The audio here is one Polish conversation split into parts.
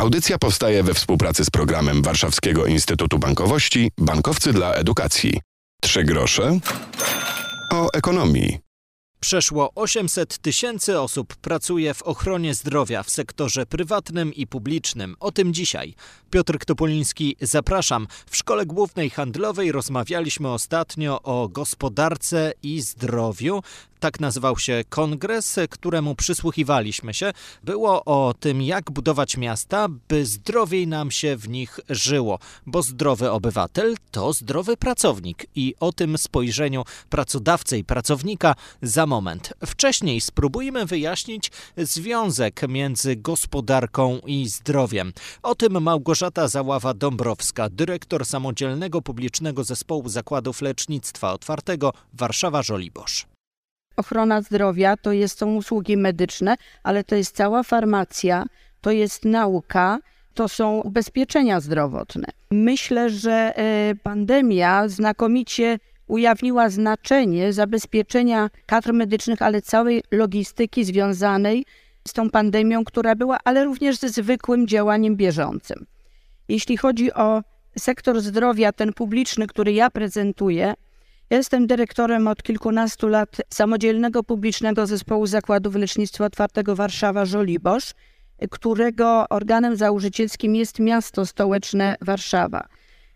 Audycja powstaje we współpracy z programem Warszawskiego Instytutu Bankowości Bankowcy dla Edukacji. Trzy grosze o ekonomii. Przeszło 800 tysięcy osób pracuje w ochronie zdrowia w sektorze prywatnym i publicznym. O tym dzisiaj. Piotr Topoliński, zapraszam. W Szkole Głównej Handlowej rozmawialiśmy ostatnio o gospodarce i zdrowiu. Tak nazywał się kongres, któremu przysłuchiwaliśmy się. Było o tym, jak budować miasta, by zdrowiej nam się w nich żyło, bo zdrowy obywatel to zdrowy pracownik i o tym spojrzeniu pracodawcy i pracownika za moment. Wcześniej spróbujmy wyjaśnić związek między gospodarką i zdrowiem. O tym Małgorzata Zaława-Dąbrowska, dyrektor samodzielnego publicznego zespołu zakładów lecznictwa otwartego Warszawa-Żoliborz ochrona zdrowia to jest, są usługi medyczne, ale to jest cała farmacja, to jest nauka, to są ubezpieczenia zdrowotne. Myślę, że e, pandemia znakomicie ujawniła znaczenie zabezpieczenia kadr medycznych, ale całej logistyki związanej z tą pandemią, która była, ale również ze zwykłym działaniem bieżącym. Jeśli chodzi o sektor zdrowia, ten publiczny, który ja prezentuję, jestem dyrektorem od kilkunastu lat samodzielnego publicznego zespołu zakładów lecznictwa otwartego Warszawa-Żoliborz, którego organem założycielskim jest miasto stołeczne Warszawa.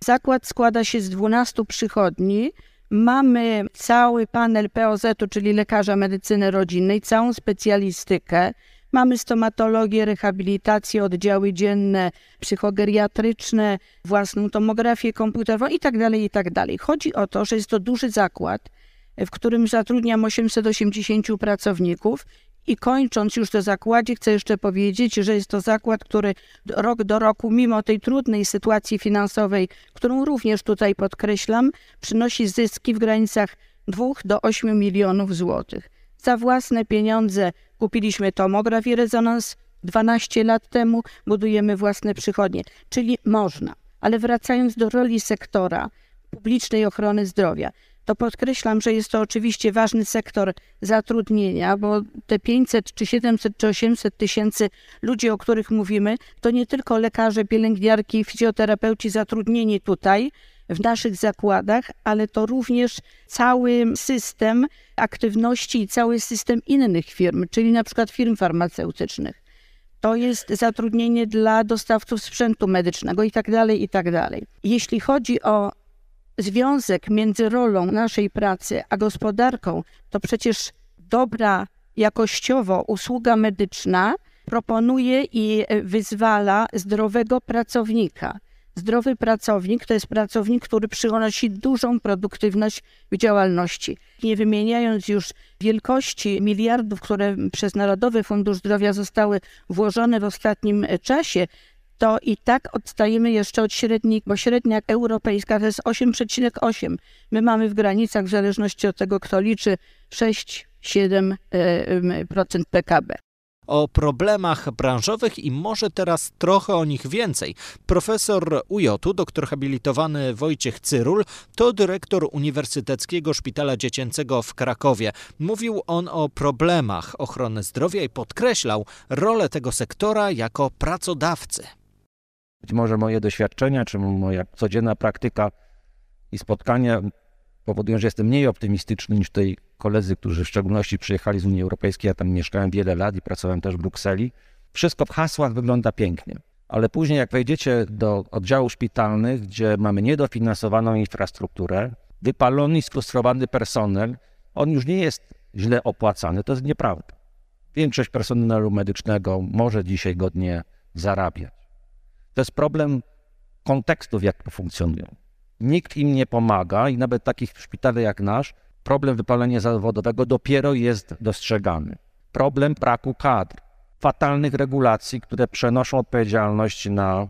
Zakład składa się z 12 przychodni. Mamy cały panel POZ-u, czyli lekarza medycyny rodzinnej, całą specjalistykę. Mamy stomatologię, rehabilitację, oddziały dzienne, psychogeriatryczne, własną tomografię komputerową itd., tak itd. Tak Chodzi o to, że jest to duży zakład, w którym zatrudniam 880 pracowników i kończąc już to zakładzie, chcę jeszcze powiedzieć, że jest to zakład, który rok do roku, mimo tej trudnej sytuacji finansowej, którą również tutaj podkreślam, przynosi zyski w granicach 2 do 8 milionów złotych. Za własne pieniądze. Kupiliśmy tomograf i rezonans 12 lat temu, budujemy własne przychodnie, czyli można. Ale wracając do roli sektora publicznej ochrony zdrowia, to podkreślam, że jest to oczywiście ważny sektor zatrudnienia, bo te 500 czy 700 czy 800 tysięcy ludzi, o których mówimy, to nie tylko lekarze, pielęgniarki, fizjoterapeuci zatrudnieni tutaj, w naszych zakładach, ale to również cały system aktywności i cały system innych firm, czyli na przykład firm farmaceutycznych. To jest zatrudnienie dla dostawców sprzętu medycznego i tak dalej, i tak dalej. Jeśli chodzi o związek między rolą naszej pracy a gospodarką, to przecież dobra jakościowo usługa medyczna proponuje i wyzwala zdrowego pracownika. Zdrowy pracownik to jest pracownik, który przynosi dużą produktywność w działalności. Nie wymieniając już wielkości miliardów, które przez Narodowy Fundusz Zdrowia zostały włożone w ostatnim czasie, to i tak odstajemy jeszcze od średniej, bo średnia europejska to jest 8,8. My mamy w granicach, w zależności od tego, kto liczy, 6-7% PKB o problemach branżowych i może teraz trochę o nich więcej. Profesor UJ-u, doktor habilitowany Wojciech Cyrul, to dyrektor Uniwersyteckiego Szpitala Dziecięcego w Krakowie. Mówił on o problemach ochrony zdrowia i podkreślał rolę tego sektora jako pracodawcy. Być może moje doświadczenia, czy moja codzienna praktyka i spotkania powodują, że jestem mniej optymistyczny niż tutaj koledzy, którzy w szczególności przyjechali z Unii Europejskiej. Ja tam mieszkałem wiele lat i pracowałem też w Brukseli. Wszystko w hasłach wygląda pięknie. Ale później, jak wejdziecie do oddziałów szpitalnych, gdzie mamy niedofinansowaną infrastrukturę, wypalony i sfrustrowany personel, on już nie jest źle opłacany. To jest nieprawda. Większość personelu medycznego może dzisiaj godnie zarabiać. To jest problem kontekstów, jak funkcjonują. Nikt im nie pomaga i nawet takich szpitali jak nasz, problem wypalenia zawodowego dopiero jest dostrzegany. Problem braku kadr, fatalnych regulacji, które przenoszą odpowiedzialność na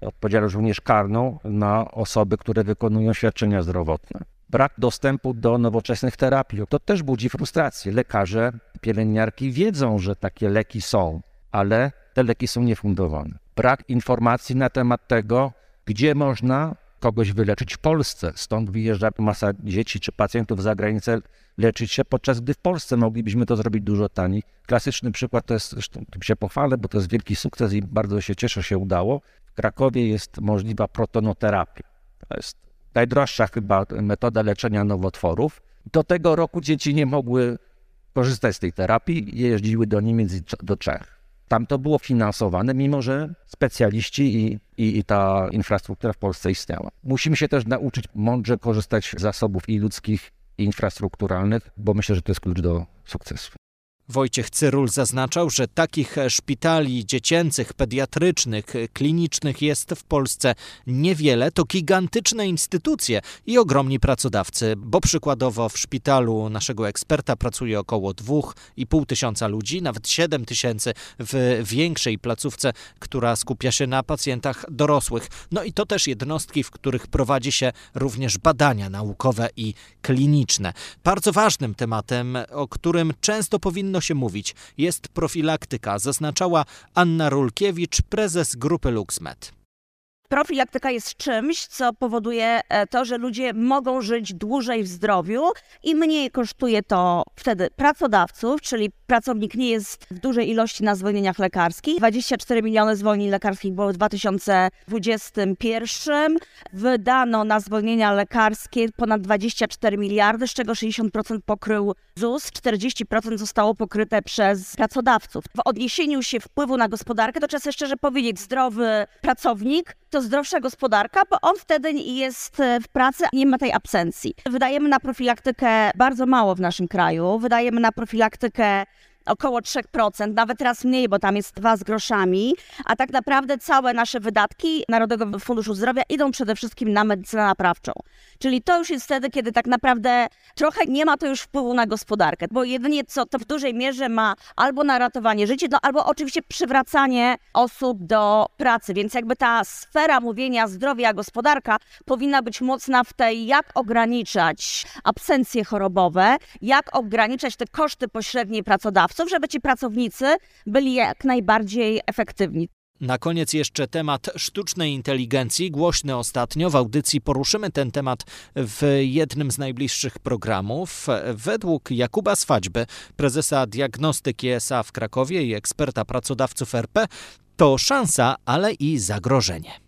odpowiedzialność również karną na osoby, które wykonują świadczenia zdrowotne. Brak dostępu do nowoczesnych terapii, to też budzi frustrację. Lekarze, pielęgniarki wiedzą, że takie leki są, ale te leki są niefundowane. Brak informacji na temat tego, gdzie można kogoś wyleczyć w Polsce. Stąd wyjeżdża masa dzieci czy pacjentów za granicę leczyć się, podczas gdy w Polsce moglibyśmy to zrobić dużo taniej. Klasyczny przykład to jest, zresztą tym się pochwalę, bo to jest wielki sukces i bardzo się cieszę, że się udało. W Krakowie jest możliwa protonoterapia. To jest najdroższa chyba metoda leczenia nowotworów. Do tego roku dzieci nie mogły korzystać z tej terapii jeździły do Niemiec i do Czech. Tam to było finansowane, mimo że specjaliści i, i, i, ta infrastruktura w Polsce istniała. Musimy się też nauczyć mądrze korzystać z zasobów i ludzkich, i infrastrukturalnych, bo myślę, że to jest klucz do sukcesu. Wojciech Cyrul zaznaczał, że takich szpitali dziecięcych, pediatrycznych, klinicznych jest w Polsce niewiele. To gigantyczne instytucje i ogromni pracodawcy, bo przykładowo w szpitalu naszego eksperta pracuje około 2,5 tysiąca ludzi, nawet 7 tysięcy w większej placówce, która skupia się na pacjentach dorosłych. No i to też jednostki, w których prowadzi się również badania naukowe i kliniczne. Bardzo ważnym tematem, o którym często powinno powinno się mówić. Jest profilaktyka, zaznaczała Anna Rulkiewicz, prezes grupy LuxMed. Profilaktyka jest czymś, co powoduje e, to, że ludzie mogą żyć dłużej w zdrowiu i mniej kosztuje to wtedy pracodawców, czyli pracownik nie jest w dużej ilości na zwolnieniach lekarskich. 24 miliony zwolnień lekarskich było w 2021. Wydano na zwolnienia lekarskie ponad 24 miliardy, z czego 60% pokrył ZUS, 40% zostało pokryte przez pracodawców. W odniesieniu się wpływu na gospodarkę, to trzeba szczerze powiedzieć, zdrowy pracownik to zdrowsza gospodarka, bo on wtedy jest e, w pracy, nie ma tej absencji. Wydajemy na profilaktykę bardzo mało w naszym kraju. Wydajemy na profilaktykę około 3%, nawet teraz mniej, bo tam jest 2 z groszami, a tak naprawdę całe nasze wydatki Narodowego Funduszu Zdrowia idą przede wszystkim na medycynę naprawczą. Czyli to już jest wtedy, kiedy tak naprawdę trochę nie ma to już wpływu na gospodarkę, bo jedynie co to w dużej mierze ma albo na ratowanie życia, no, albo oczywiście przywracanie osób do pracy, więc jakby ta sfera mówienia zdrowia, gospodarka powinna być mocna w tej, jak ograniczać absencje chorobowe, jak ograniczać te koszty pośrednie pracodawców, pracodawców, żeby ci pracownicy byli jak najbardziej efektywni. Na koniec jeszcze temat sztucznej inteligencji. Głośny ostatnio. W audycji poruszymy ten temat w jednym z najbliższych programów. Według Jakuba Swadźby, prezesa diagnostyki ESA w Krakowie i eksperta pracodawców RP, to szansa, ale i zagrożenie.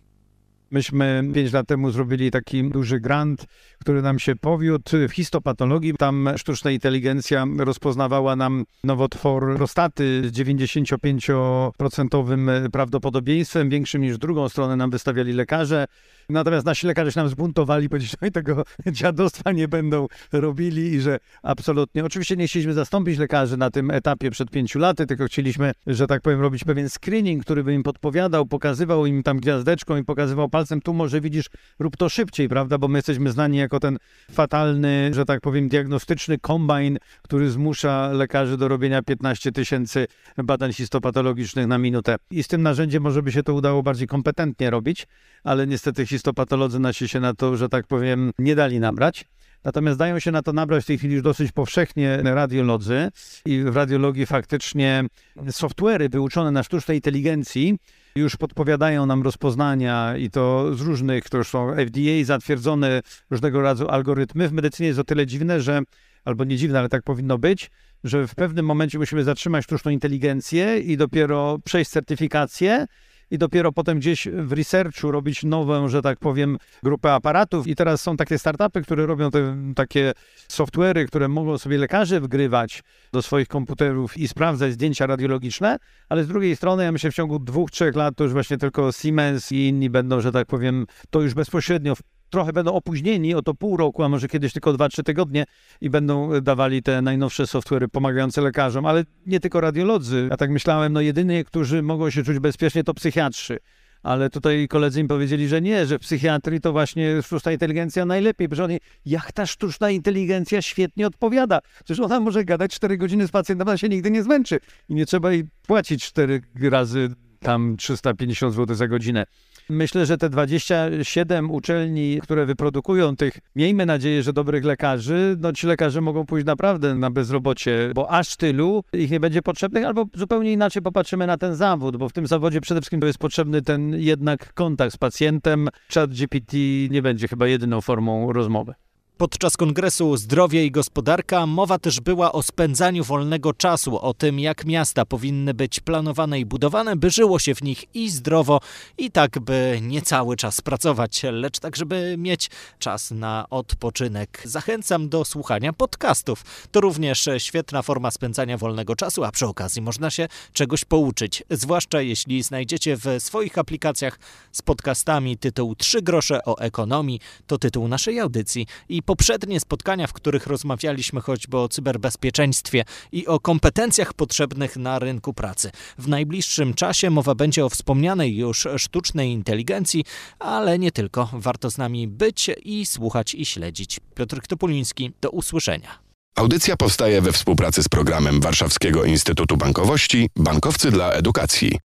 Myśmy pięć lat temu zrobili taki duży grant, który nam się powiódł w histopatologii. Tam sztuczna inteligencja rozpoznawała nam nowotwór prostaty z 95% prawdopodobieństwem, większym niż drugą stronę nam wystawiali lekarze. Natomiast nasi lekarze się nam zbuntowali, powiedzieli, że tego dziadostwa nie będą robili i że absolutnie. Oczywiście nie chcieliśmy zastąpić lekarzy na tym etapie przed pięciu laty, tylko chcieliśmy, że tak powiem, robić pewien screening, który by im podpowiadał, pokazywał im tam gwiazdeczką i pokazywał palcem, tu może widzisz, rób to szybciej, prawda, bo my jesteśmy znani jako ten fatalny, że tak powiem, diagnostyczny kombajn, który zmusza lekarzy do robienia 15 tysięcy badań histopatologicznych na minutę. I z tym narzędziem może by się to udało bardziej kompetentnie robić, ale niestety histopatolodzy nasi się na to, że tak powiem, nie dali nabrać. Natomiast dają się na to nabrać w tej chwili już dosyć powszechnie radiolodzy i w radiologii faktycznie software'y wyuczone na sztucznej inteligencji już podpowiadają nam rozpoznania i to z różnych, to już są FDA zatwierdzone różnego rodzaju algorytmy. W medycynie jest o tyle dziwne, że albo nie dziwne, ale tak powinno być, że w pewnym momencie musimy zatrzymać sztuczną inteligencję i dopiero przejść certyfikację, i dopiero potem gdzieś w researchu robić nową, że tak powiem, grupę aparatów. I teraz są takie startupy, które robią te takie software'y, które mogą sobie lekarze wgrywać do swoich komputerów i sprawdzać zdjęcia radiologiczne, ale z drugiej strony, ja myślę, w ciągu dwóch, trzech lat to już właśnie tylko Siemens i inni będą, że tak powiem, to już bezpośrednio trochę będą opóźnieni o to pół roku, a może kiedyś tylko 2-3 tygodnie i będą dawali te najnowsze software'y pomagające lekarzom, ale nie tylko radiolodzy. Ja tak myślałem, no jedyni, którzy mogą się czuć bezpiecznie, to psychiatrzy. Ale tutaj koledzy mi powiedzieli, że nie, że w psychiatrii to właśnie sztuczna inteligencja najlepiej. Przecież oni, jak ta sztuczna inteligencja świetnie odpowiada. Przecież ona może gadać 4 godziny z pacjentem, ona się nigdy nie zmęczy. I nie trzeba jej płacić 4 razy tam 350 zł za godzinę. Myślę, że te 27 uczelni, które wyprodukują tych, miejmy nadzieję, że dobrych lekarzy, no ci lekarze mogą pójść naprawdę na bezrobocie, bo aż tylu ich nie będzie potrzebnych, albo zupełnie inaczej popatrzymy na ten zawód, bo w tym zawodzie przede wszystkim jest potrzebny ten jednak kontakt z pacjentem. Chat GPT nie będzie chyba jedyną formą rozmowy. Podczas kongresu Zdrowie i Gospodarka mowa też była o spędzaniu wolnego czasu, o tym jak miasta powinny być planowane i budowane, by żyło się w nich i zdrowo, i tak by nie cały czas pracować, lecz tak, żeby mieć czas na odpoczynek. Zachęcam do słuchania podcastów. To również świetna forma spędzania wolnego czasu, a przy okazji można się czegoś pouczyć, zwłaszcza jeśli znajdziecie w swoich aplikacjach z podcastami tytuł 3 grosze o ekonomii, to tytuł naszej audycji i poprzednie spotkania, w których rozmawialiśmy choćby o cyberbezpieczeństwie i o kompetencjach potrzebnych na rynku pracy. W najbliższym czasie mowa będzie o wspomnianej już sztucznej inteligencji, ale nie tylko. Warto z nami być i słuchać i śledzić. Piotr Topuliński, do usłyszenia. Audycja powstaje we współpracy z programem Warszawskiego Instytutu Bankowości Bankowcy dla Edukacji.